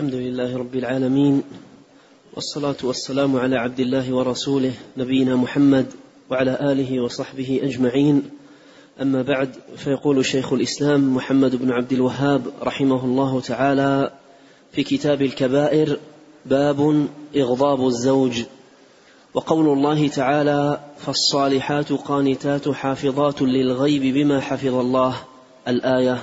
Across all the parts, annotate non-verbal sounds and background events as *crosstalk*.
الحمد لله رب العالمين والصلاة والسلام على عبد الله ورسوله نبينا محمد وعلى آله وصحبه أجمعين. أما بعد فيقول شيخ الإسلام محمد بن عبد الوهاب رحمه الله تعالى في كتاب الكبائر باب إغضاب الزوج. وقول الله تعالى فالصالحات قانتات حافظات للغيب بما حفظ الله. الآية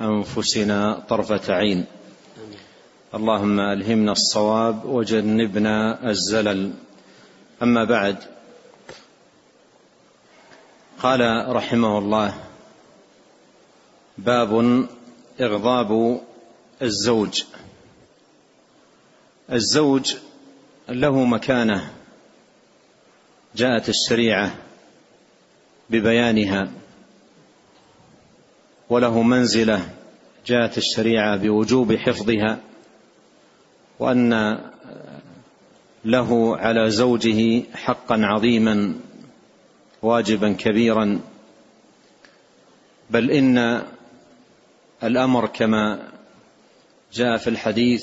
أنفسنا طرفة عين. اللهم ألهمنا الصواب وجنبنا الزلل. أما بعد قال رحمه الله باب إغضاب الزوج. الزوج له مكانة جاءت الشريعة ببيانها. وله منزلة جاءت الشريعة بوجوب حفظها وأن له على زوجه حقا عظيما واجبا كبيرا. بل إن الأمر كما جاء في الحديث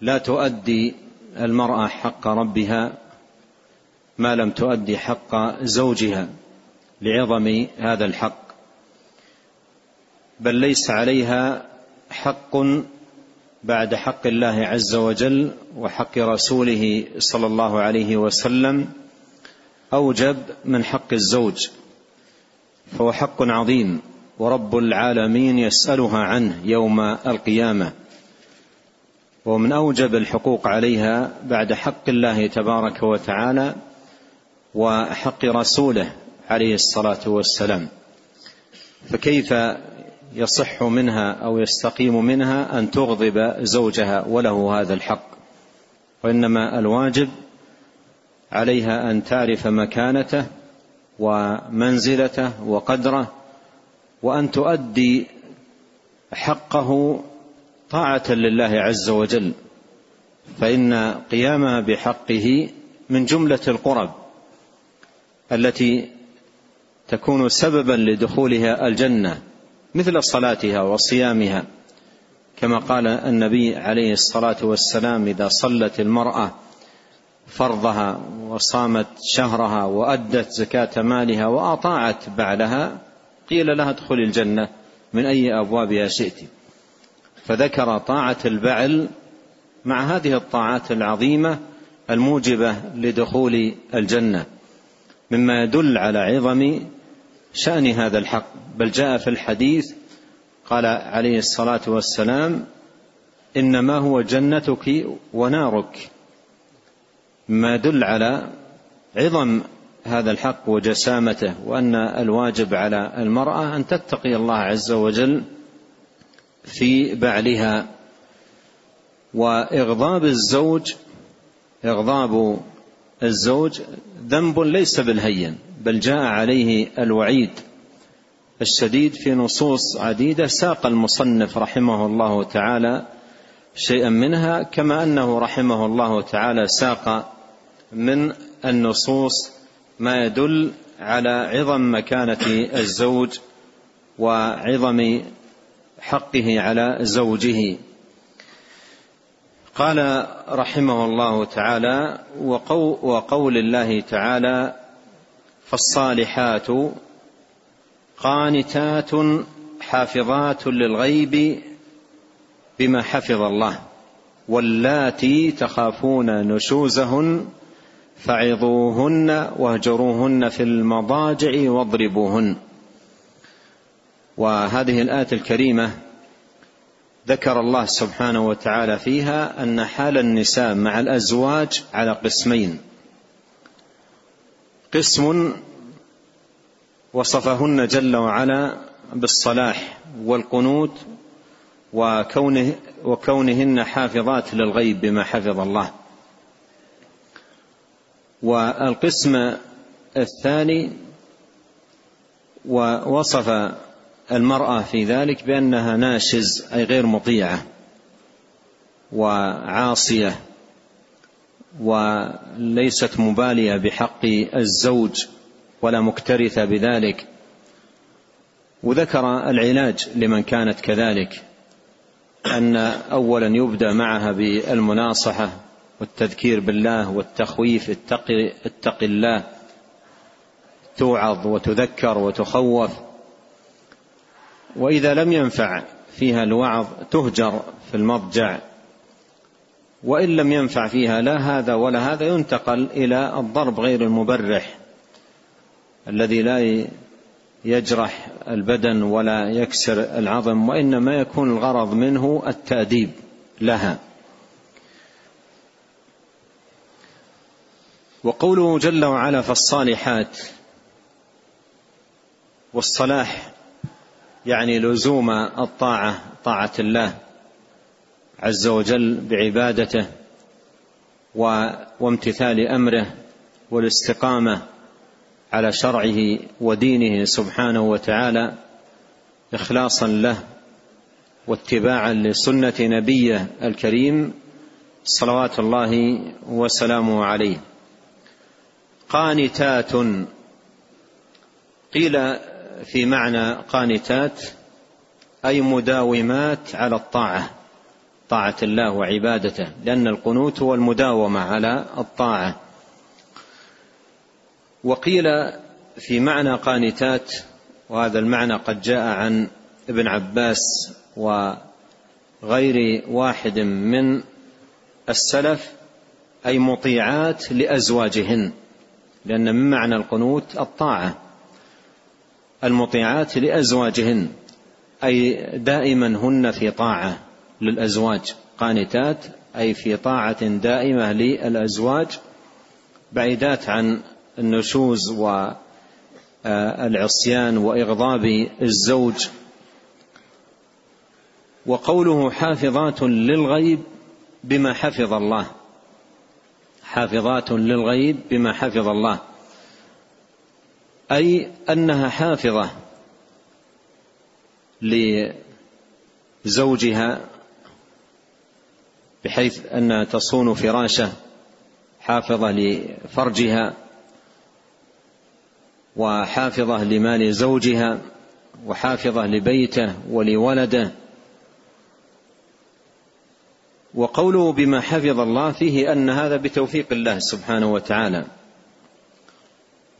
لا تؤدي المرأة حق ربها ما لم تؤدي حق زوجها لعظم هذا الحق. بل ليس عليها حق بعد حق الله عز وجل وحق رسوله صلى الله عليه وسلم أوجب من حق الزوج فهو حق عظيم ورب العالمين يسألها عنه يوم القيامة. ومن أوجب الحقوق عليها بعد حق الله تبارك وتعالى وحق رسوله عليه الصلاة والسلام. فكيف يصح منها أو يستقيم منها أن تغضب زوجها وله هذا الحق. وإنما الواجب عليها أن تعرف مكانته ومنزلته وقدره وأن تؤدي حقه طاعة لله عز وجل. فإن قيامها بحقه من جملة القرب التي تكون سببا لدخولها الجنة. مثل صلاتها وصيامها كما قال النبي عليه الصلاة والسلام إذا صلت المرأة فرضها وصامت شهرها وأدت زكاة مالها وأطاعت بعلها قيل لها ادخلي الجنة من أي أبوابها شئت فذكر طاعة البعل مع هذه الطاعات العظيمة الموجبة لدخول الجنة مما يدل على عظم شأن هذا الحق. بل جاء في الحديث قال عليه الصلاة والسلام إنما هو جنتك ونارك. ما يدل على عظم هذا الحق وجسامته وأن الواجب على المرأة أن تتقي الله عز وجل في بعلها. وإغضاب الزوج إغضاب الزوج ذنب ليس بالهين. بل جاء عليه الوعيد الشديد في نصوص عديدة. ساق المصنف رحمه الله تعالى شيئا منها كما أنه رحمه الله تعالى ساق من النصوص ما يدل على عظم مكانة الزوج وعظم حقه على زوجه. قال رحمه الله تعالى وقول الله تعالى فالصالحات قانتات حافظات للغيب بما حفظ الله واللاتي تخافون نشوزهن فعظوهن واهجروهن في المضاجع واضربوهن. وهذه الآية الكريمة ذكر الله سبحانه وتعالى فيها أن حال النساء مع الأزواج على قسمين. قسم وصفهن جل وعلا بالصلاح والقنوت وكونه وكونهن حافظات للغيب بما حفظ الله. والقسم الثاني ووصف المرأة في ذلك بأنها ناشز أي غير مطيعة وعاصية وليست مبالية بحق الزوج ولا مكترثة بذلك. وذكر العلاج لمن كانت كذلك أن أولا يبدأ معها بالمناصحة والتذكير بالله والتخويف اتق, اتق الله توعظ وتذكر وتخوف. وإذا لم ينفع فيها الوعظ تهجر في المضجع. وإن لم ينفع فيها لا هذا ولا هذا ينتقل إلى الضرب غير المبرح الذي لا يجرح البدن ولا يكسر العظم وإنما يكون الغرض منه التأديب لها. وقوله جل وعلا فالصالحات والصلاح يعني لزوم الطاعة طاعة الله. عز وجل بعبادته وامتثال أمره والاستقامة على شرعه ودينه سبحانه وتعالى اخلاصا له واتباعا لسنة نبيه الكريم صلوات الله وسلامه عليه. قانتات. قيل في معنى قانتات أي مداومات على الطاعة. طاعة الله وعبادته لأن القنوت هو المداومة على الطاعة. وقيل في معنى قانتات وهذا المعنى قد جاء عن ابن عباس وغير واحد من السلف أي مطيعات لأزواجهن لأن من معنى القنوت الطاعة. المطيعات لأزواجهن أي دائما هن في طاعة. للأزواج قانتات أي في طاعة دائمة للأزواج بعيدات عن النشوز والعصيان وإغضاب الزوج. وقوله حافظات للغيب بما حفظ الله. حافظات للغيب بما حفظ الله. أي أنها حافظة لزوجها بحيث انها تصون فراشة حافظة لفرجها وحافظة لمال زوجها وحافظة لبيته ولولده. وقوله بما حفظ الله فيه أن هذا بتوفيق الله سبحانه وتعالى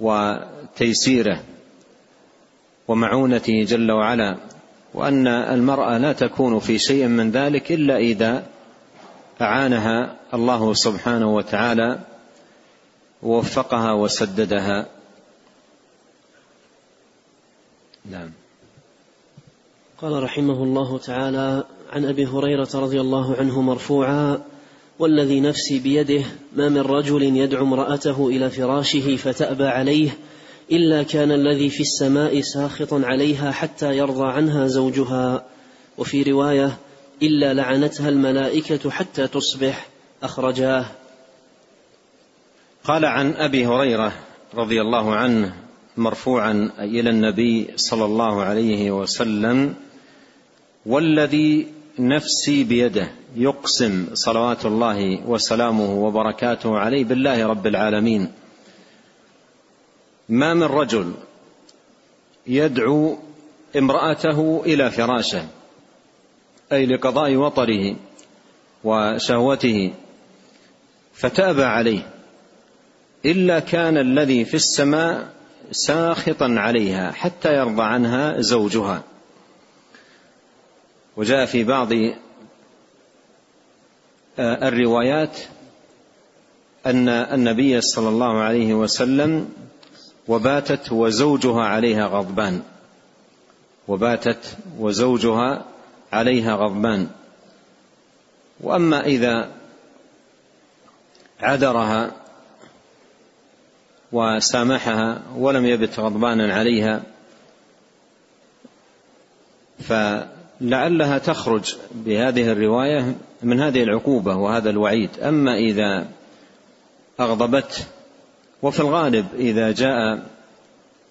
وتيسيره ومعونته جل وعلا وأن المرأة لا تكون في شيء من ذلك إلا إذا أعانها الله سبحانه وتعالى ووفقها وسددها. نعم. قال رحمه الله تعالى عن أبي هريرة رضي الله عنه مرفوعا والذي نفسي بيده ما من رجل يدعو امرأته إلى فراشه فتأبى عليه إلا كان الذي في السماء ساخطا عليها حتى يرضى عنها زوجها. وفي رواية إلا لعنتها الملائكة حتى تصبح أخرجاه. قال عن أبي هريرة رضي الله عنه مرفوعا إلى النبي صلى الله عليه وسلم والذي نفسي بيده يقسم صلوات الله وسلامه وبركاته عليه بالله رب العالمين. ما من رجل يدعو امرأته إلى فراشه أي لقضاء وطره وشهوته فتابى عليه إلا كان الذي في السماء ساخطا عليها حتى يرضى عنها زوجها. وجاء في بعض آه، الروايات أن النبي صلى الله عليه وسلم وباتت وزوجها عليها غضبان. وباتت وزوجها عليها غضبان. وأما إذا عذرها وسامحها ولم يبت غضبانا عليها ف لعلها تخرج بهذه الرواية من هذه العقوبة وهذا الوعيد. أما إذا أغضبته وفي الغالب إذا جاء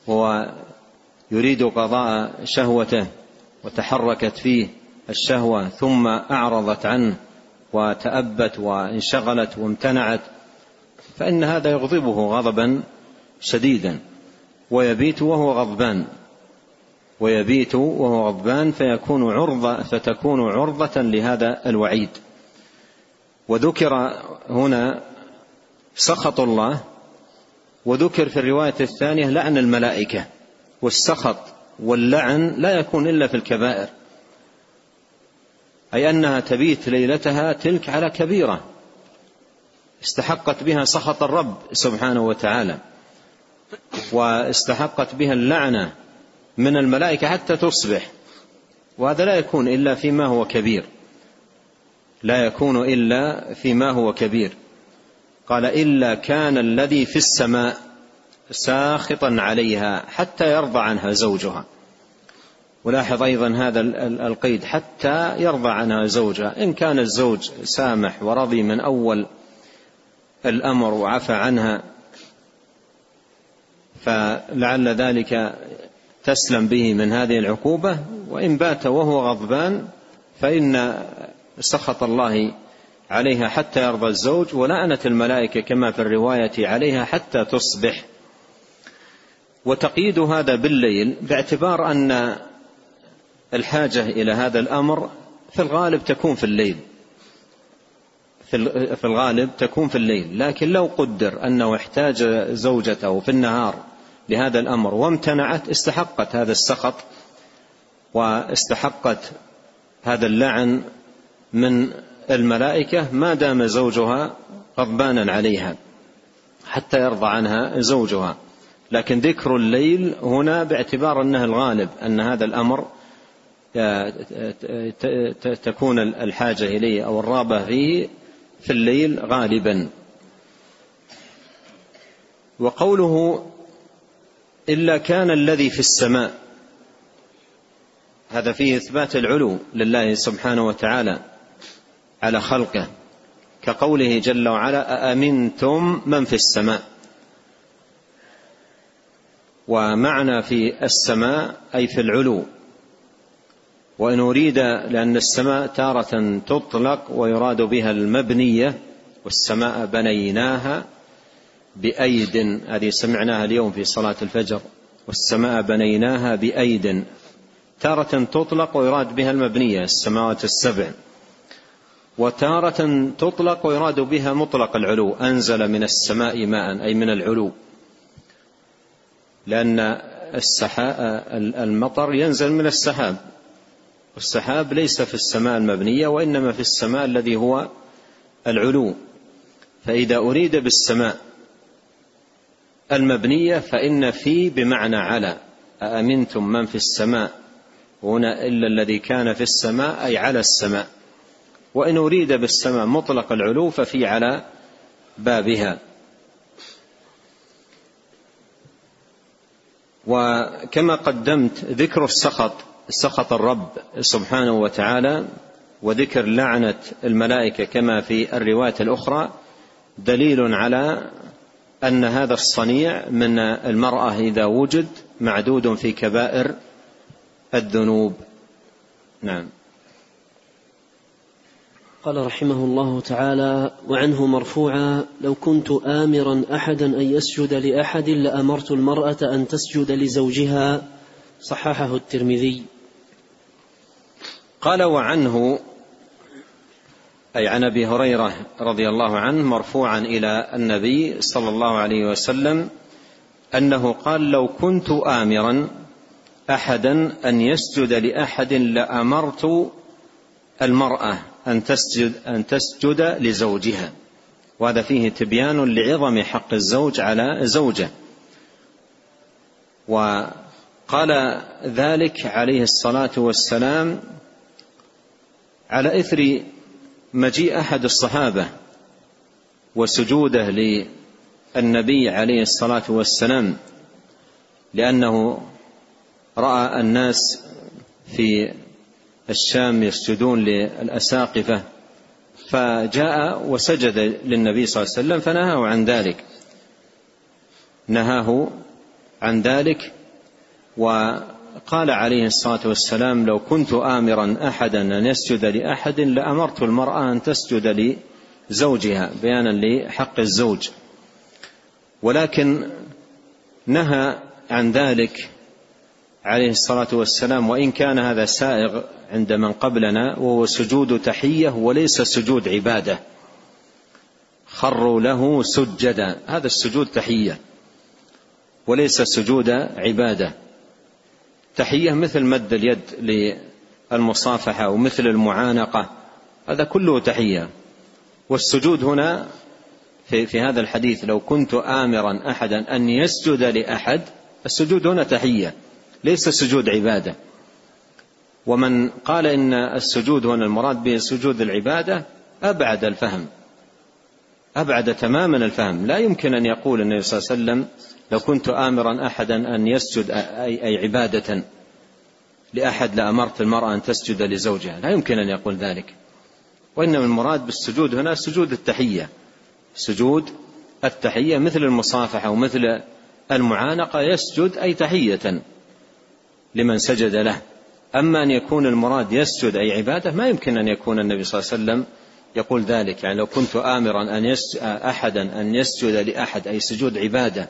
هو يريد قضاء شهوته وتحركت فيه الشهوة ثم أعرضت عنه وتأبت وانشغلت وامتنعت فإن هذا يغضبه غضبا شديدا. ويبيت وهو غضبان. ويبيت وهو غضبان فيكون عرضة فتكون عرضة لهذا الوعيد. وذكر هنا سخط الله وذكر في الرواية الثانية لعن الملائكة والسخط واللعن لا يكون إلا في الكبائر. أي أنها تبيت ليلتها تلك على كبيرة. استحقت بها سخط الرب سبحانه وتعالى. واستحقت بها اللعنة من الملائكة حتى تصبح. وهذا لا يكون إلا فيما هو كبير. لا يكون إلا فيما هو كبير. قال إلا كان الذي في السماء ساخطا عليها حتى يرضى عنها زوجها. ولاحظ أيضا هذا القيد حتى يرضى عنها زوجها. إن كان الزوج سامح ورضي من أول الأمر وعفى عنها فلعل ذلك تسلم به من هذه العقوبة. وإن بات وهو غضبان فإن سخط الله عليها حتى يرضى الزوج. ولعنت الملائكة كما في الرواية عليها حتى تصبح. وتقييد هذا بالليل باعتبار أن الحاجة إلى هذا الأمر في الغالب تكون في الليل. في الغالب تكون في الليل. لكن لو قدر أنه احتاج زوجته في النهار لهذا الأمر وامتنعت استحقت هذا السخط واستحقت هذا اللعن من الملائكة ما دام زوجها غضبانا عليها حتى يرضى عنها زوجها. لكن ذكر الليل هنا باعتبار أنه الغالب أن هذا الأمر تكون الحاجة إليه أو الرابة فيه في الليل غالبا. وقوله إلا كان الذي في السماء هذا فيه إثبات العلو لله سبحانه وتعالى على خلقه كقوله جل وعلا أأمنتم من في السماء؟ ومعنى في السماء أي في العلو. وإن أريد لأن السماء تارة تطلق ويراد بها المبنية والسماء بنيناها بأيد هذه سمعناها اليوم في صلاة الفجر والسماء بنيناها بأيد. تارة تطلق ويراد بها المبنية السماوات السبع. وتارة تطلق ويراد بها مطلق العلو أنزل من السماء ماء أي من العلو. لأن المطر ينزل من السحاب. والسحاب ليس في السماء المبنية وإنما في السماء الذي هو العلو. فإذا أريد بالسماء المبنية فإن في بمعنى على. أأمنتم من في السماء؟ هنا إلا الذي كان في السماء أي على السماء. وإن أريد بالسماء مطلق العلو ففي على بابها. وكما قدمت ذكر السخط. سخط الرب سبحانه وتعالى وذكر لعنة الملائكة كما في الرواية الأخرى دليل على أن هذا الصنيع من المرأة إذا وجد معدود في كبائر الذنوب. نعم. قال رحمه الله تعالى وعنه مرفوعا لو كنت آمرا أحدا أن يسجد لأحد لأمرت المرأة أن تسجد لزوجها صححه الترمذي. قال وعنه أي عن أبي هريرة رضي الله عنه مرفوعا إلى النبي صلى الله عليه وسلم أنه قال لو كنت آمرا أحدا أن يسجد لأحد لأمرت المرأة أن تسجد أن تسجد لزوجها. وهذا فيه تبيان لعظم حق الزوج على زوجه. وقال ذلك عليه الصلاة والسلام على إثر مجيء أحد الصحابة وسجوده للنبي عليه الصلاة والسلام لأنه رأى الناس في الشام يسجدون للأساقفة فجاء وسجد للنبي صلى الله عليه وسلم فنهاه عن ذلك. نهاه عن ذلك عليه الصلاة والسلام لو كنت آمرا أحدا أن يسجد لأحد لأمرت المرأة أن تسجد لزوجها. بيانا لحق الزوج. ولكن نهى عن ذلك عليه الصلاة والسلام وإن كان هذا سائغ عند من قبلنا وهو سجود تحية وليس سجود عبادة خروا له سجدا. هذا السجود تحية وليس سجود عبادة. تحية مثل مد اليد للمصافحة ومثل المعانقة. هذا كله تحية. والسجود هنا في, في هذا الحديث لو كنت آمرا أحدا أن يسجد لأحد السجود هنا تحية ليس سجود عبادة. ومن قال إن السجود هنا المراد به سجود العبادة أبعد الفهم أبعد تماما الفهم. لا يمكن أن يقول النبي صلى الله عليه وسلم لو كنت آمرا أحدا أن يسجد أي, أي عبادة لأحد لأمرت المرأة أن تسجد لزوجها. لا يمكن أن يقول ذلك. وإنما المراد بالسجود هنا سجود التحية. سجود التحية مثل المصافحة ومثل المعانقة يسجد أي تحية لمن سجد له. أما أن يكون المراد يسجد أي عبادة ما يمكن أن يكون النبي صلى الله عليه وسلم يقول ذلك. يعني لو كنت آمرا أن يس... أحدا أن يسجد لأحد أي سجود عبادة.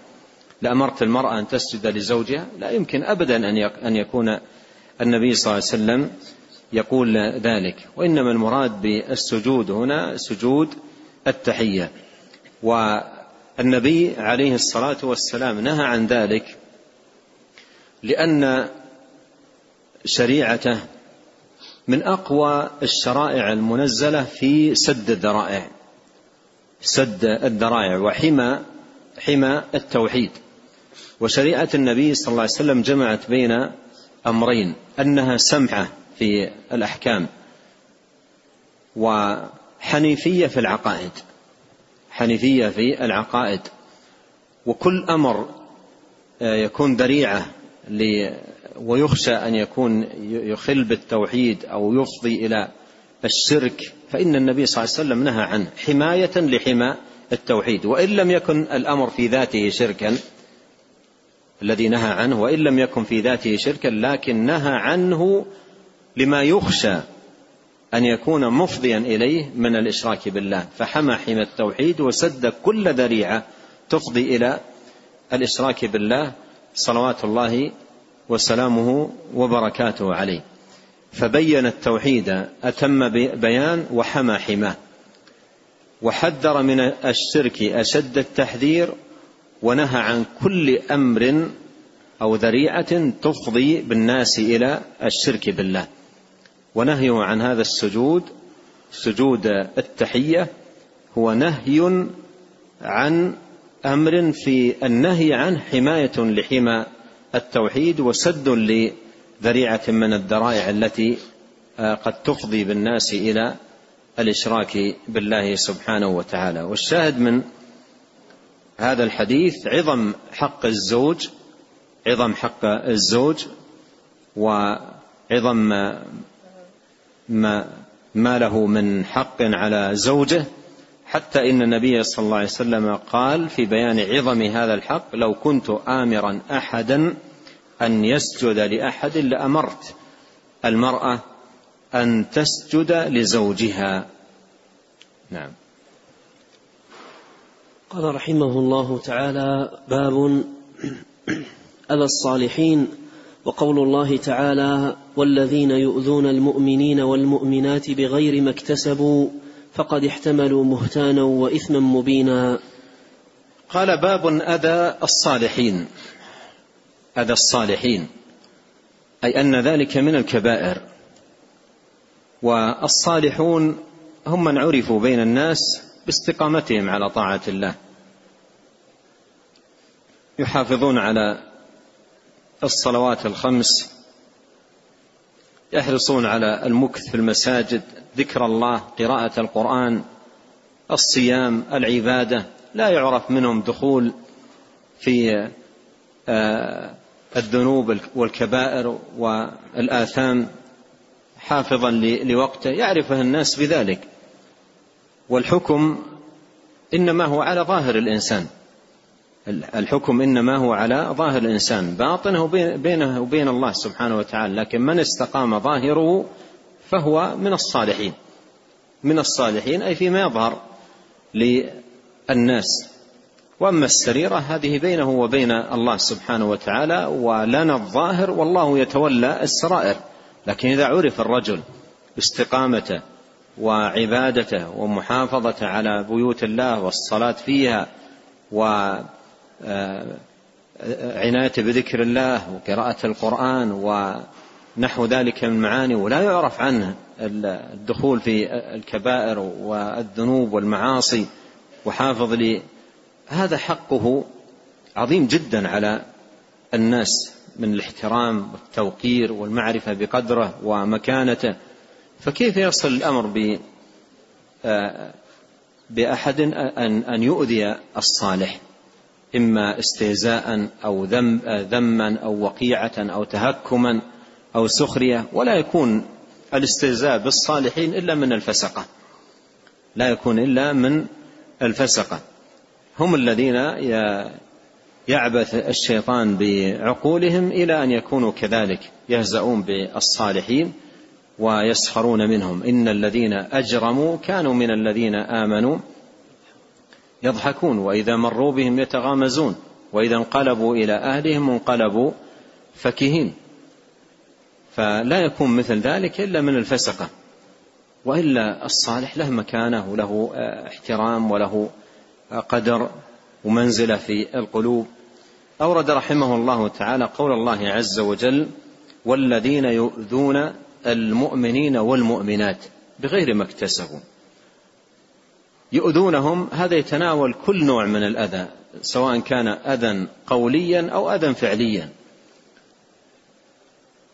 لأمرت المرأة أن تسجد لزوجها لا يمكن أبدا أن يكون النبي صلى الله عليه وسلم يقول ذلك. وإنما المراد بالسجود هنا سجود التحية. والنبي عليه الصلاة والسلام نهى عن ذلك لأن شريعته من أقوى الشرائع المنزلة في سد الذرائع سد الذرائع وحمى حمى التوحيد. وشريعة النبي صلى الله عليه وسلم جمعت بين أمرين أنها سمحة في الأحكام وحنيفية في العقائد حنيفية في العقائد. وكل أمر يكون ذريعة ويخشى أن يكون يخل بالتوحيد أو يفضي إلى الشرك فإن النبي صلى الله عليه وسلم نهى عنه حماية لحمى التوحيد. وإن لم يكن الأمر في ذاته شركا الذي نهى عنه وإن لم يكن في ذاته شركا لكن نهى عنه لما يخشى أن يكون مفضيا إليه من الإشراك بالله. فحمى حمى التوحيد وسد كل ذريعة تفضي إلى الإشراك بالله صلوات الله وسلامه وبركاته عليه. فبين التوحيد أتم بيان وحمى حماه. وحذر من الشرك أشد التحذير ونهى عن كل أمر أو ذريعة تفضي بالناس إلى الشرك بالله. ونهيه عن هذا السجود سجود التحية هو نهي عن أمر في النهي عنه حماية لحمى التوحيد وسد لذريعة من الذرائع التي آه، قد تفضي بالناس إلى الإشراك بالله سبحانه وتعالى. والشاهد من هذا الحديث عظم حق الزوج عظم حق الزوج وعظم ما ما له من حق على زوجه حتى إن النبي صلى الله عليه وسلم قال في بيان عظم هذا الحق لو كنت امرا احدا أن يسجد لأحد لأمرت المرأة أن تسجد لزوجها. نعم. قال رحمه الله تعالى باب *clears throat* أذى الصالحين وقول الله تعالى والذين يؤذون المؤمنين والمؤمنات بغير ما اكتسبوا فقد احتملوا بهتانا وإثما مبينا. قال باب أذى الصالحين. أذى الصالحين أي أن ذلك من الكبائر. والصالحون هم من عرفوا بين الناس باستقامتهم على طاعة الله. يحافظون على الصلوات الخمس. يحرصون على المكث في المساجد ذكر الله قراءة القرآن الصيام العبادة. لا يعرف منهم دخول في آه، الذنوب والكبائر والآثام حافظا لوقته. يعرفه الناس بذلك. والحكم إنما هو على ظاهر الإنسان. الحكم إنما هو على ظاهر الإنسان. باطنه بينه وبين الله سبحانه وتعالى لكن من استقام ظاهره فهو من الصالحين. من الصالحين أي فيما يظهر للناس. وأما السريرة هذه بينه وبين الله سبحانه وتعالى ولنا الظاهر والله يتولى السرائر. لكن إذا عرف الرجل استقامته وعبادته ومحافظه على بيوت الله والصلاة فيها وعنايته بذكر الله وقراءة القرآن ونحو ذلك من المعاني ولا يعرف عنه الدخول في الكبائر والذنوب والمعاصي وحافظ لي. هذا حقه عظيم جدا على الناس من الاحترام والتوقير والمعرفة بقدره ومكانته. فكيف يصل الأمر ب آه، بأحد أن أن يؤذي الصالح؟ إما استهزاء أو ذم ذما أو وقيعة أو تهكما أو سخرية. ولا يكون الاستهزاء بالصالحين إلا من الفسقة. لا يكون إلا من الفسقة. هم الذين يعبث الشيطان بعقولهم إلى أن يكونوا كذلك يهزؤون بالصالحين. ويسخرون منهم. إن الذين أجرموا كانوا من الذين آمنوا يضحكون وإذا مروا بهم يتغامزون وإذا انقلبوا إلى أهلهم انقلبوا فكهين. فلا يكون مثل ذلك إلا من الفسقة وإلا الصالح له مكانة وله احترام وله قدر ومنزلة في القلوب. أورد رحمه الله تعالى قول الله عز وجل والذين يؤذون المؤمنين والمؤمنات بغير ما اكتسبوا. يؤذونهم هذا يتناول كل نوع من الأذى سواء كان أذى قوليا أو أذى فعليا.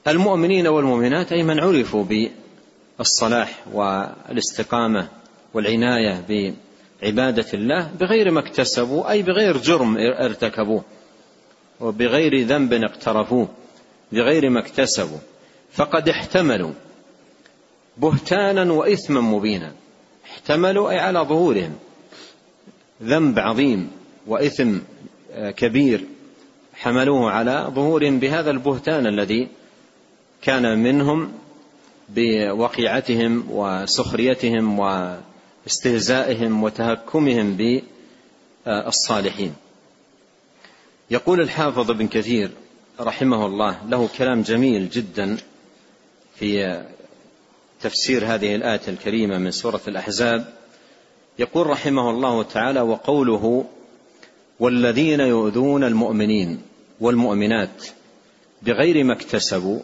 المؤمنين والمؤمنات أي من عرفوا بالصلاح والاستقامة والعناية عبادة الله بغير ما اكتسبوا أي بغير جرم ارتكبوه وبغير ذنب اقترفوه بغير ما اكتسبوا. فقد احتملوا بهتانا وإثما مبينا. احتملوا أي على ظهورهم. ذنب عظيم وإثم كبير. حملوه على ظهورهم بهذا البهتان الذي كان منهم بوقيعتهم وسخريتهم و استهزائهم وتهكمهم بالصالحين. يقول الحافظ ابن كثير رحمه الله له كلام جميل جدا. في تفسير هذه الآية الكريمة من سورة الأحزاب يقول رحمه الله تعالى وقوله والذين يؤذون المؤمنين والمؤمنات بغير ما اكتسبوا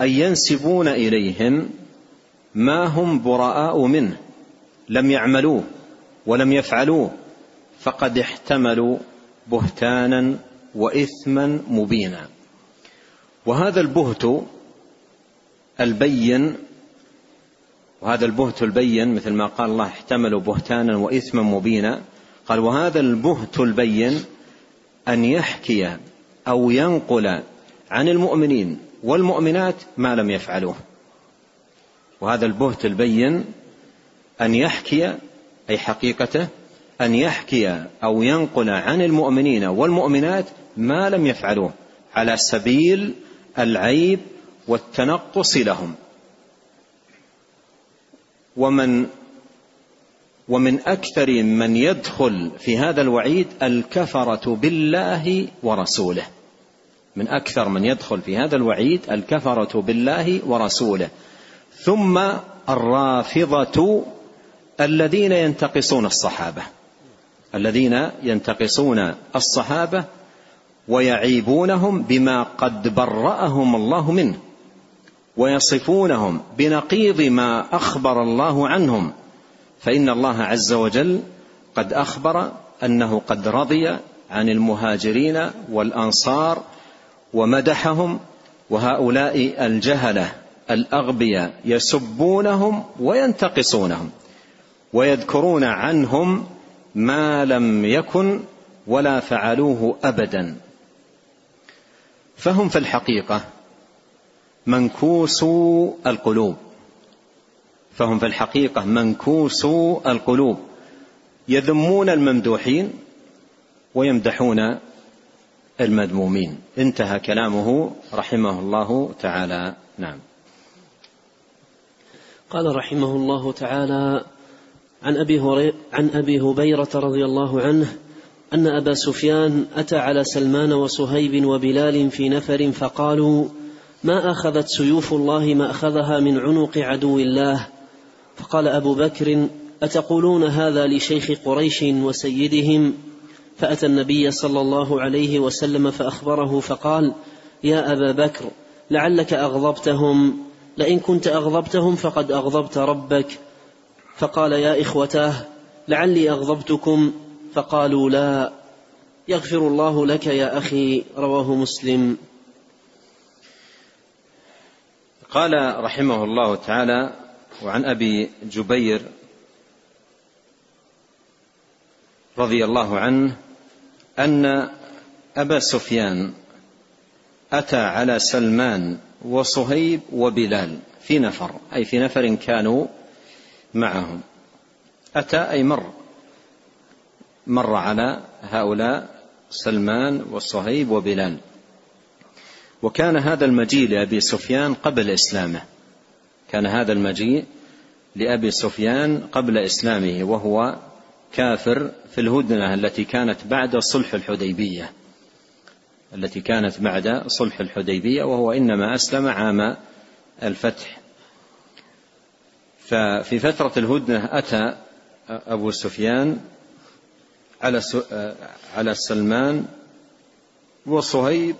أي ينسبون إليهم ما هم براء منه لم يعملوه ولم يفعلوه فقد احتملوا بهتانا وإثما مبينا. وهذا البهت البين وهذا البهت البين مثل ما قال الله احتملوا بهتانا وإثما مبينا. قال وهذا البهت البين أن يحكي أو ينقل عن المؤمنين والمؤمنات ما لم يفعلوه. وهذا البهت البين أن يحكي أي حقيقته أن يحكي أو ينقل عن المؤمنين والمؤمنات ما لم يفعلوه على سبيل العيب والتنقص لهم. ومن ومن أكثر من يدخل في هذا الوعيد الكفرة بالله ورسوله. من أكثر من يدخل في هذا الوعيد الكفرة بالله ورسوله. ثم الرافضة الذين ينتقصون الصحابة. الذين ينتقصون الصحابة ويعيبونهم بما قد برأهم الله منه. ويصفونهم بنقيض ما أخبر الله عنهم. فإن الله عز وجل قد أخبر أنه قد رضي عن المهاجرين والأنصار ومدحهم وهؤلاء الجهلة الأغبياء يسبونهم وينتقصونهم ويذكرون عنهم ما لم يكن ولا فعلوه ابدا. فهم في الحقيقة منكوسو القلوب. فهم في الحقيقة منكوسو القلوب. يذمون الممدوحين ويمدحون المذمومين. انتهى كلامه رحمه الله تعالى. نعم. قال رحمه الله تعالى عن أبي هريره عن أبي هبيرة رضي الله عنه أن أبا سفيان أتى على سلمان وصهيب وبلال في نفر فقالوا ما أخذت سيوف الله ما أخذها من عنق عدو الله؟ فقال أبو بكر أتقولون هذا لشيخ قريش وسيدهم؟ فأتى النبي صلى الله عليه وسلم فأخبره فقال يا أبا بكر لعلك أغضبتهم. لئن كنت أغضبتهم فقد أغضبت ربك. فقال يا إخوتاه لعلي أغضبتكم. فقالوا لا يغفر الله لك يا أخي رواه مسلم. قال رحمه الله تعالى وعن أبي جبير رضي الله عنه أن أبا سفيان أتى على سلمان وصهيب وبلال في نفر أي في نفر كانوا معهم. أتى أي مر مر على هؤلاء سلمان وصهيب وبلال. وكان هذا المجيء لأبي سفيان قبل إسلامه. كان هذا المجيء لأبي سفيان قبل إسلامه وهو كافر في الهدنة التي كانت بعد صلح الحديبية. التي كانت بعد صلح الحديبية وهو إنما أسلم عام الفتح. ففي فترة الهدنة أتى أبو سفيان على على سلمان وصهيب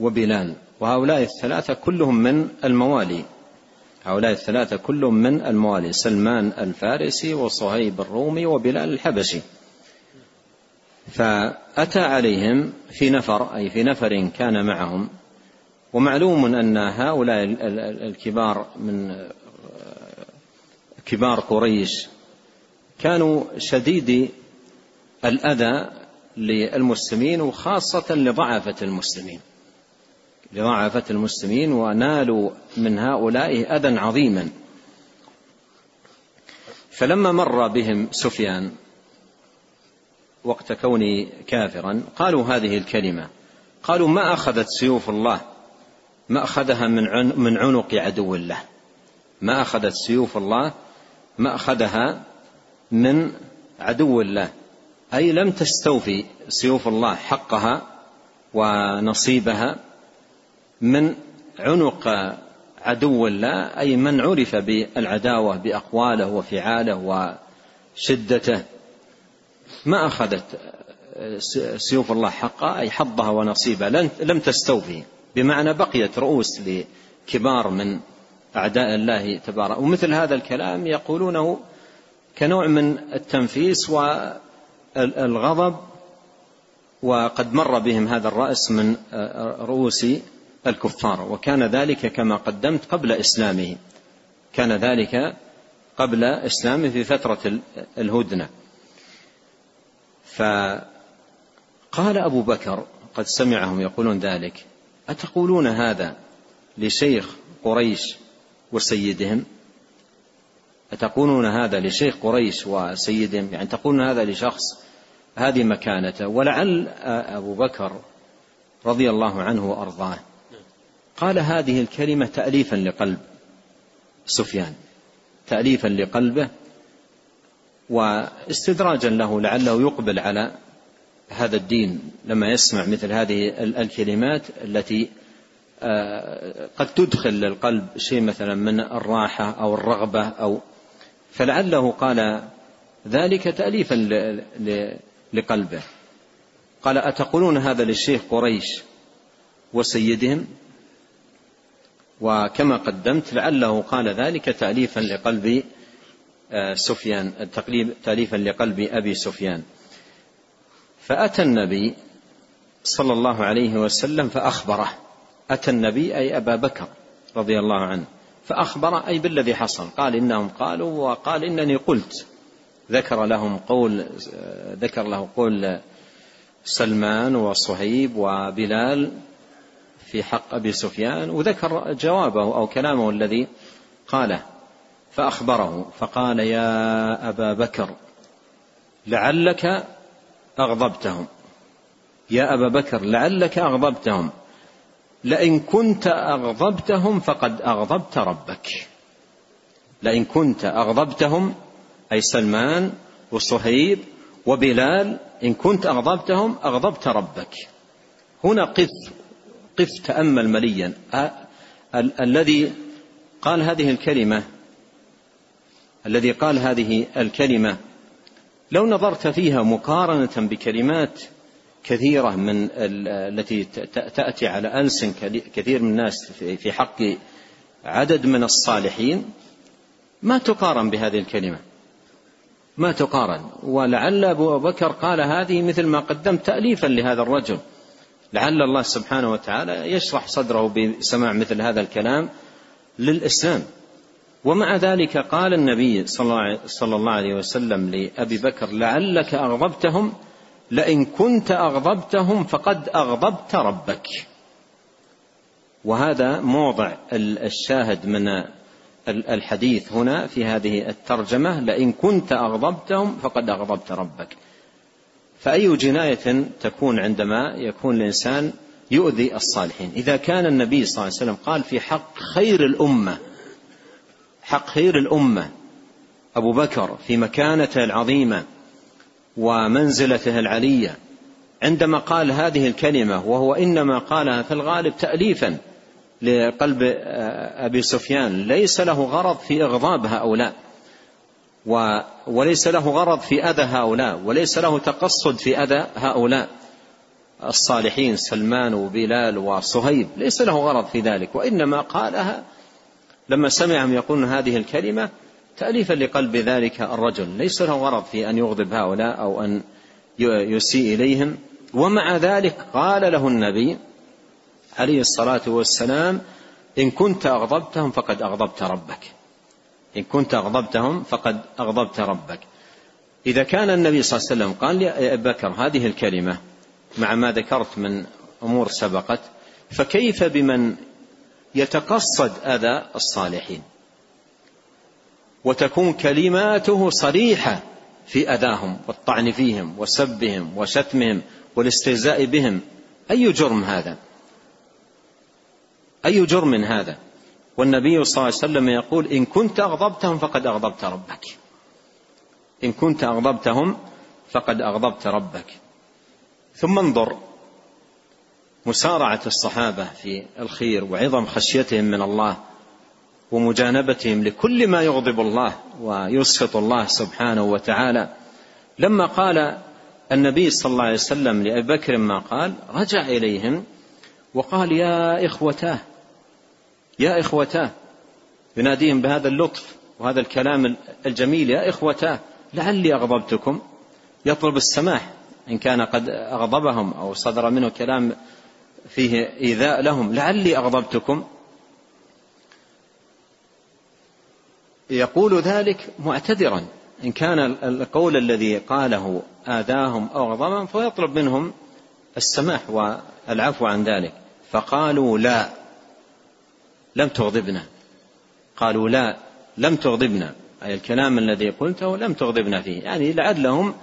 وبلال. وهؤلاء الثلاثة كلهم من الموالي. هؤلاء الثلاثة كلهم من الموالي. سلمان الفارسي وصهيب الرومي وبلال الحبشي. فأتى عليهم في نفر أي في نفر كان معهم. ومعلوم أن هؤلاء الكبار من كبار قريش كانوا شديدي الأذى للمسلمين وخاصة لضعفة المسلمين. لضعفة المسلمين ونالوا من هؤلاء أذى عظيما. فلما مر بهم سفيان وقت كوني كافرا قالوا هذه الكلمة. قالوا ما أخذت سيوف الله؟ ما أخذها من من عنق عدو الله. ما أخذت سيوف الله؟ ما أخذها من عدو الله. أي لم تستوفي سيوف الله حقها ونصيبها من عنق عدو الله أي من عرف بالعداوة بأقواله وفعاله وشدته. ما أخذت سيوف الله حقها أي حظها ونصيبها لم تستوفي. بمعنى بقيت رؤوس لكبار من أعداء الله تبارك ومثل هذا الكلام يقولونه كنوع من التنفيس والغضب وقد مر بهم هذا الرأس من رؤوس الكفار وكان ذلك كما قدمت قبل إسلامه. كان ذلك قبل إسلامه في فترة الهدنة. فقال أبو بكر قد سمعهم يقولون ذلك أتقولون هذا لشيخ قريش وسيدهم؟ أتقولون هذا لشيخ قريش وسيدهم؟ يعني تقولون هذا لشخص هذه مكانته؟ ولعل أبو بكر رضي الله عنه وأرضاه. قال هذه الكلمة تأليفا لقلب سفيان تأليفا لقلبه واستدراجا له لعله يقبل على هذا الدين لما يسمع مثل هذه الكلمات التي آه، قد تدخل للقلب شيء مثلا من الراحة أو الرغبة أو فلعله قال ذلك تأليفا لقلبه. قال أتقولون هذا للشيخ قريش وسيدهم؟ وكما قدمت لعله قال ذلك تأليفا لقلب آه، سفيان تأليفا لقلب أبي سفيان. فأتى النبي صلى الله عليه وسلم فأخبره. أتى النبي أي أبا بكر رضي الله عنه فأخبر أي بالذي حصل. قال إنهم قالوا وقال إنني قلت. ذكر لهم قول آه، ذكر له قول سلمان وصهيب وبلال في حق أبي سفيان وذكر جوابه أو كلامه الذي قاله فأخبره فقال يا أبا بكر لعلك أغضبتهم. يا أبا بكر لعلك أغضبتهم. لئن كنت أغضبتهم فقد أغضبت ربك. لئن كنت أغضبتهم أي سلمان وصهيب وبلال إن كنت أغضبتهم أغضبت ربك. هنا قف قف تأمل مليا. الذي قال هذه الكلمة الذي قال هذه الكلمة لو نظرت فيها مقارنة بكلمات كثيرة من التي تأتي على ألسن كثير من الناس في حق عدد من الصالحين ما تقارن بهذه الكلمة. ما تقارن. ولعل أبو بكر قال هذه مثل ما قدمت تأليفا لهذا الرجل. لعل الله سبحانه وتعالى يشرح صدره بسماع مثل هذا الكلام للإسلام. ومع ذلك قال النبي صلى الله عليه وسلم لأبي بكر لعلك أغضبتهم لئن كنت أغضبتهم فقد أغضبت ربك. وهذا موضع الشاهد من الحديث هنا في هذه الترجمة لئن كنت أغضبتهم فقد أغضبت ربك. فأي جناية تكون عندما يكون الإنسان يؤذي الصالحين؟ إذا كان النبي صلى الله عليه وسلم قال في حق خير الأمة حق خير الأمة أبو بكر في مكانته العظيمة ومنزلته العلية عندما قال هذه الكلمة وهو إنما قالها في الغالب تأليفا لقلب أبي سفيان ليس له غرض في إغضاب هؤلاء. وليس له غرض في أذى هؤلاء وليس له تقصد في أذى هؤلاء. الصالحين سلمان وبلال وصهيب ليس له غرض في ذلك وإنما قالها لما سمعهم يقولون هذه الكلمة تأليفا لقلب ذلك الرجل. ليس له غرض في أن يغضب هؤلاء أو أن يسيء إليهم. ومع ذلك قال له النبي عليه الصلاة والسلام إن كنت أغضبتهم فقد أغضبت ربك. إن كنت أغضبتهم فقد أغضبت ربك. إذا كان النبي صلى الله عليه وسلم قال يا بكر هذه الكلمة مع ما ذكرت من أمور سبقت فكيف بمن يتقصد أذى الصالحين؟ وتكون كلماته صريحة في أذاهم والطعن فيهم وسبهم وشتمهم والاستهزاء بهم. أي جرم هذا؟ أي جرم هذا؟ والنبي صلى الله عليه وسلم يقول إن كنت أغضبتهم فقد أغضبت ربك. إن كنت أغضبتهم فقد أغضبت ربك. ثم انظر مسارعة الصحابة في الخير وعظم خشيتهم من الله ومجانبتهم لكل ما يغضب الله ويسخط الله سبحانه وتعالى. لما قال النبي صلى الله عليه وسلم لأبي بكر ما قال رجع إليهم وقال يا إخوتاه يا إخوتاه يناديهم بهذا اللطف وهذا الكلام الجميل يا إخوتاه لعلي أغضبتكم. يطلب السماح إن كان قد أغضبهم أو صدر منه كلام فيه إيذاء لهم. لعلي أغضبتكم. يقول ذلك معتذرا. إن كان القول الذي قاله آذاهم أو غضبهم فيطلب منهم السماح والعفو عن ذلك. فقالوا لا. لم تغضبنا. قالوا لا لم تغضبنا. أي الكلام الذي قلته لم تغضبنا فيه. يعني لعلهم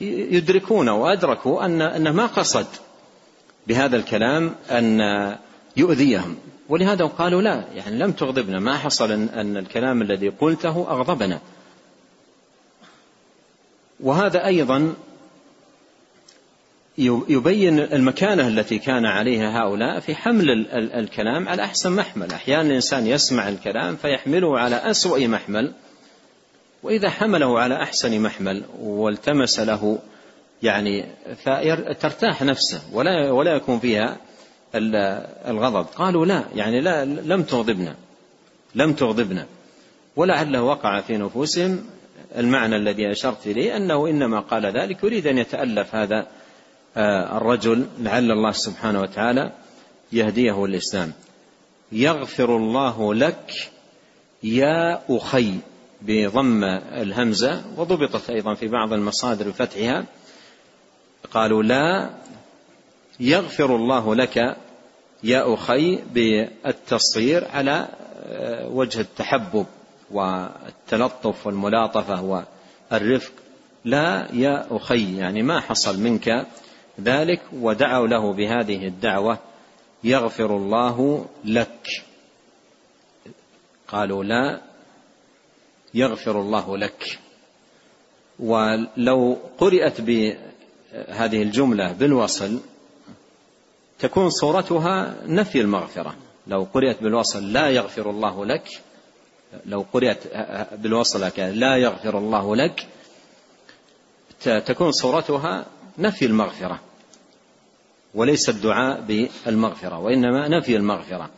يدركون وأدركوا أن أنه ما قصد بهذا الكلام أن يؤذيهم. ولهذا قالوا لا يعني لم تغضبنا. ما حصل أن الكلام الذي قلته أغضبنا. وهذا أيضا يبين المكانة التي كان عليها هؤلاء في حمل الكلام على أحسن محمل. أحيانا الإنسان يسمع الكلام فيحمله على أسوأ محمل وإذا حمله على أحسن محمل والتمس له يعني فترتاح نفسه ولا ولا يكون فيها الغضب. قالوا لا يعني لا لم تغضبنا لم تغضبنا. ولعله وقع في نفوسهم المعنى الذي أشرت إليه أنه إنما قال ذلك يريد أن يتألف هذا الرجل لعل الله سبحانه وتعالى يهديه الإسلام يغفر الله لك يا أخي بضم الهمزة وضبطت أيضا في بعض المصادر بفتحها. قالوا لا يغفر الله لك يا أخي بالتصغير على وجه التحبب والتلطف والملاطفة والرفق. لا يا أخي يعني ما حصل منك ذلك ودعوا له بهذه الدعوة يغفر الله لك. قالوا لا يغفر الله لك. ولو قرأت بهذه الجملة بالوصل تكون صورتها نفي المغفرة. لو قرأت بالوصل لا يغفر الله لك لو قرأت بالوصل لا يغفر الله لك تكون صورتها نفي المغفرة وليس الدعاء بالمغفرة وإنما نفي المغفرة.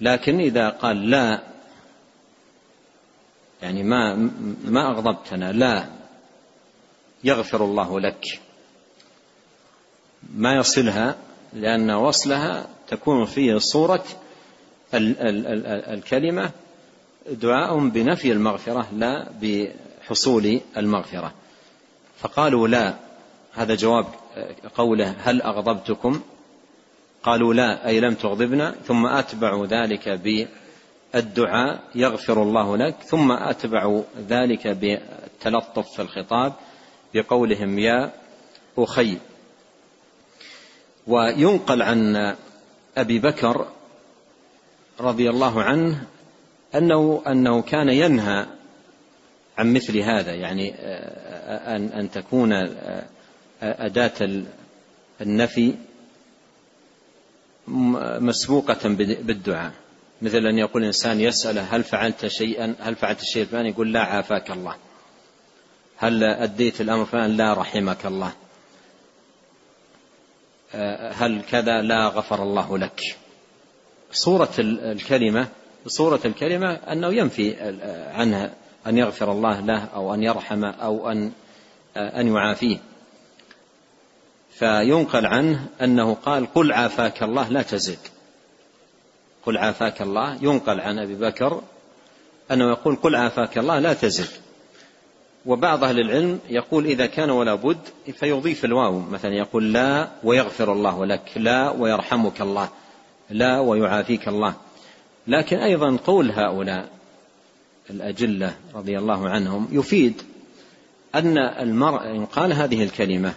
لكن إذا قال لا يعني ما ما أغضبتنا لا يغفر الله لك. ما يصلها لأن وصلها تكون فيه صورة الكلمة دعاء بنفي المغفرة لا بحصول المغفرة. فقالوا لا. هذا جواب قوله هل أغضبتكم؟ قالوا لا أي لم تغضبنا. ثم أتبعوا ذلك بالدعاء يغفر الله لك. ثم أتبعوا ذلك بالتلطف في الخطاب بقولهم يا أخي. وينقل عن أبي بكر رضي الله عنه أنه أنه كان ينهى عن مثل هذا يعني أن أن تكون أداة النفي مسبوقة بالدعاء. مثل أن يقول الإنسان يسأله هل فعلت شيئا؟ هل فعلت الشيء الفلاني؟ يقول لا عافاك الله. هل أديت الأمر فلان؟ لا رحمك الله. هل كذا؟ لا غفر الله لك. صورة الكلمة صورة الكلمة أنه ينفي عنها أن يغفر الله له أو أن يرحم أو أن أن يعافيه. فينقل عنه أنه قال قل عافاك الله لا تزد قل عافاك الله ينقل عن أبي بكر أنه يقول قل عافاك الله لا تزد وبعض أهل العلم يقول إذا كان ولا بد فيضيف الواو مثلا يقول لا ويغفر الله لك لا ويرحمك الله لا ويعافيك الله. لكن أيضا قول هؤلاء الأجلة رضي الله عنهم يفيد أن المرء إن قال هذه الكلمة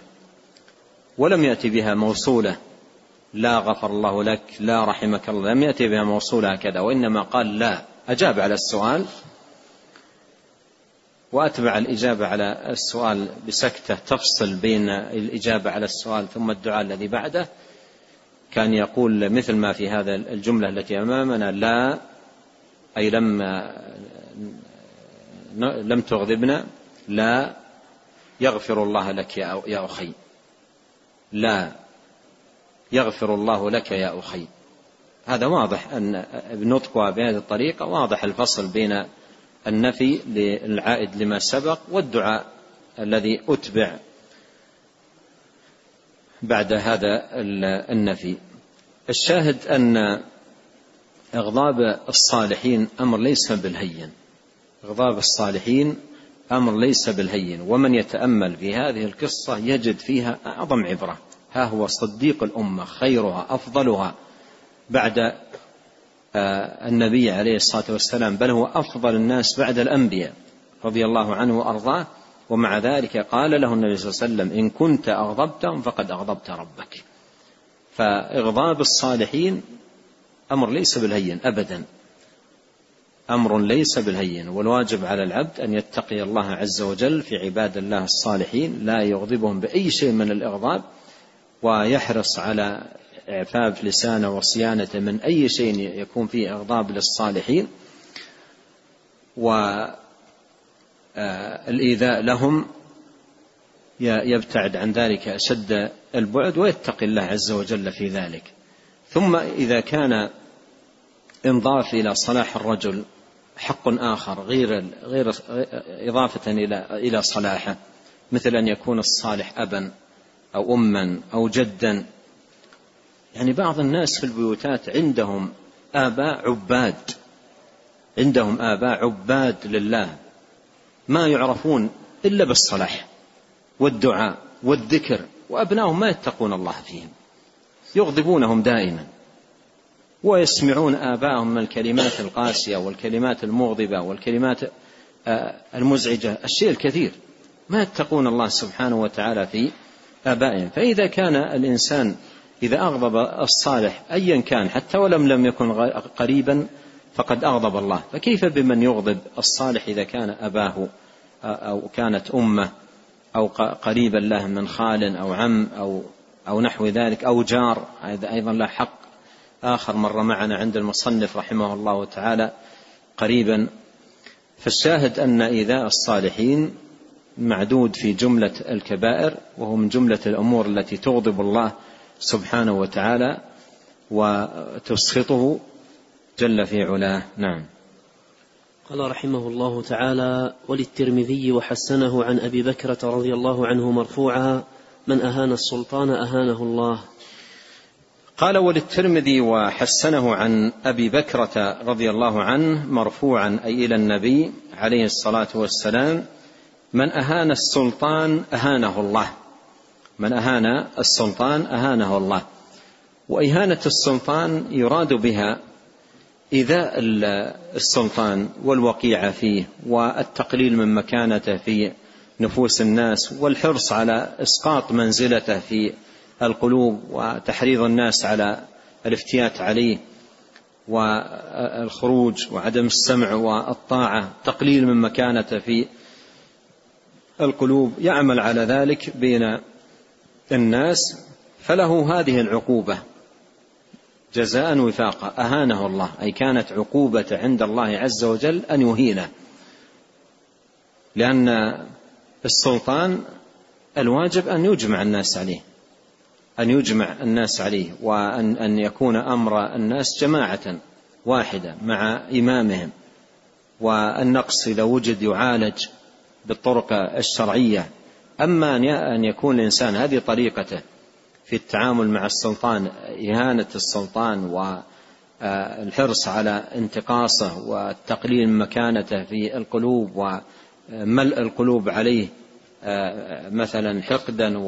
ولم يأتي بها موصولة لا غفر الله لك لا رحمك الله لم يأتي بها موصولة هكذا وإنما قال لا أجاب على السؤال وأتبع الإجابة على السؤال بسكتة تفصل بين الإجابة على السؤال ثم الدعاء الذي بعده. كان يقول مثل ما في هذا الجملة التي أمامنا لا أي لم لم تغضبنا لا يغفر الله لك يا أخي. لا يغفر الله لك يا أخي. هذا واضح أن بنطقها بهذه الطريقة واضح الفصل بين النفي للعائد لما سبق والدعاء الذي أتبع بعد هذا النفي. الشاهد أن إغضاب الصالحين أمر ليس بالهين. إغضاب الصالحين أمر ليس بالهين ومن يتأمل في هذه القصة يجد فيها أعظم عبرة. ها هو صديق الأمة خيرها أفضلها. بعد آه، النبي عليه الصلاة والسلام بل هو أفضل الناس بعد الأنبياء رضي الله عنه وأرضاه. ومع ذلك قال له النبي صلى الله عليه وسلم إن كنت أغضبتهم فقد أغضبت ربك. فإغضاب الصالحين أمر ليس بالهين أبدا. أمر ليس بالهين والواجب على العبد أن يتقي الله عز وجل في عباد الله الصالحين لا يغضبهم بأي شيء من الإغضاب ويحرص على إعفاف لسانه وصيانته من أي شيء يكون فيه إغضاب للصالحين. والإيذاء لهم يبتعد عن ذلك أشد البعد ويتقي الله عز وجل في ذلك. ثم إذا كان إنضاف إلى صلاح الرجل حق آخر غير غير إضافة إلى إلى صلاحه مثل أن يكون الصالح أبا أو أما أو جدا. يعني بعض الناس في البيوتات عندهم آباء عباد عندهم آباء عباد لله ما يعرفون إلا بالصلاح والدعاء والذكر وأبنائهم ما يتقون الله فيهم يغضبونهم دائما. ويسمعون آباءهم الكلمات القاسية والكلمات المغضبة والكلمات آه، المزعجة الشيء الكثير. ما يتقون الله سبحانه وتعالى في آبائهم. فإذا كان الإنسان إذا أغضب الصالح أيا كان حتى ولم لم يكن قريبا فقد أغضب الله. فكيف بمن يغضب الصالح إذا كان أباه أو كانت أمه أو قريبا له من خال أو عم أو أو نحو ذلك أو جار هذا أيضا له حق. آخر مر معنا عند المصنف رحمه الله تعالى قريبا. فالشاهد أن إيذاء الصالحين معدود في جملة الكبائر وهو من جملة الأمور التي تغضب الله سبحانه وتعالى وتسخطه جل في علاه. نعم. قال رحمه الله تعالى وللترمذي وحسنه عن أبي بكرة رضي الله عنه مرفوعا من أهان السلطان أهانه الله. قال وللترمذي وحسنه عن أبي بكرة رضي الله عنه مرفوعا أي إلى النبي عليه الصلاة والسلام من أهان السلطان أهانه الله. من أهان السلطان أهانه الله. وإهانة السلطان يراد بها ايذاء السلطان والوقيعه فيه والتقليل من مكانته في نفوس الناس والحرص على إسقاط منزلته في القلوب وتحريض الناس على الافتيات عليه والخروج وعدم السمع والطاعة تقليل من مكانته في القلوب يعمل على ذلك بين الناس فله هذه العقوبة. جزاء وفاقا. أهانه الله. أي كانت عقوبة عند الله عز وجل أن يهينه. لأن السلطان الواجب أن يجمع الناس عليه. أن يجمع الناس عليه وأن أن يكون أمر الناس جماعة واحدة مع إمامهم. والنقص إذا وجد يعالج بالطرق الشرعية. أما أن يكون الإنسان هذه طريقته في التعامل مع السلطان إهانة السلطان والحرص على انتقاصه والتقليل من مكانته في القلوب وملء القلوب عليه مثلا حقدا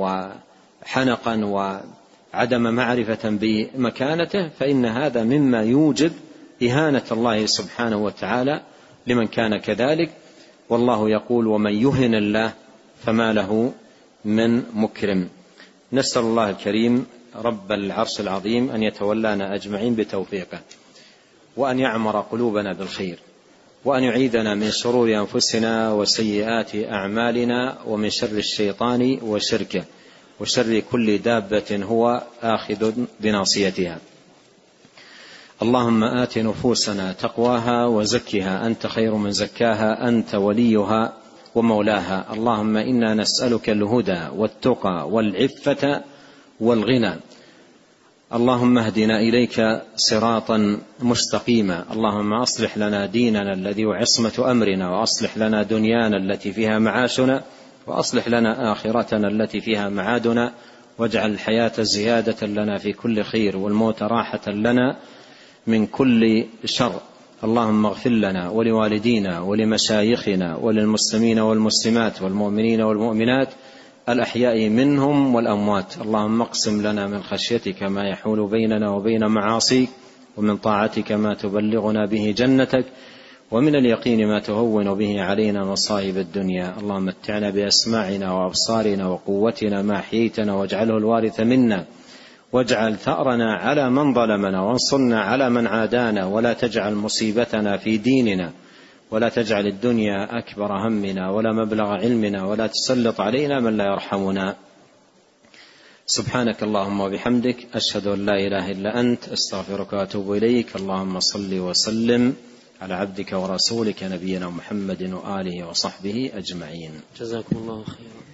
وحنقا وعدم معرفة بمكانته فإن هذا مما يوجب إهانة الله سبحانه وتعالى لمن كان كذلك. والله يقول ومن يهن الله فما له من مكرم. نسأل الله الكريم رب العرش العظيم أن يتولانا أجمعين بتوفيقه وأن يعمر قلوبنا بالخير وأن يعيذنا من شرور أنفسنا وسيئات أعمالنا ومن شر الشيطان وشركه. وشر كل دابة هو آخذ بناصيتها. اللهم آت نفوسنا تقواها وزكها. أنت خير من زكاها أنت وليها ومولاها. اللهم إنا نسألك الهدى والتقى والعفة والغنى. اللهم اهدنا إليك صراطا مستقيما. اللهم أصلح لنا ديننا الذي هو عصمة أمرنا وأصلح لنا دنيانا التي فيها معاشنا. وأصلح لنا آخرتنا التي فيها معادنا واجعل الحياة زيادة لنا في كل خير والموت راحة لنا من كل شر. اللهم اغفر لنا ولوالدينا ولمشايخنا وللمسلمين والمسلمات والمؤمنين والمؤمنات الأحياء منهم والأموات. اللهم اقسم لنا من خشيتك ما يحول بيننا وبين معاصيك ومن طاعتك ما تبلغنا به جنتك ومن اليقين ما تهون به علينا مصائب الدنيا. اللهم متعنا بأسماعنا وأبصارنا وقوتنا ما أحييتنا واجعله الوارث منا. واجعل ثأرنا على من ظلمنا وانصرنا على من عادانا. ولا تجعل مصيبتنا في ديننا. ولا تجعل الدنيا أكبر همنا ولا مبلغ علمنا ولا تسلط علينا من لا يرحمنا. سبحانك اللهم وبحمدك أشهد أن لا إله إلا أنت أستغفرك وأتوب إليك. اللهم صل وسلم. على عبدك ورسولك نبينا محمد وآله وصحبه أجمعين. جزاكم الله خيرا.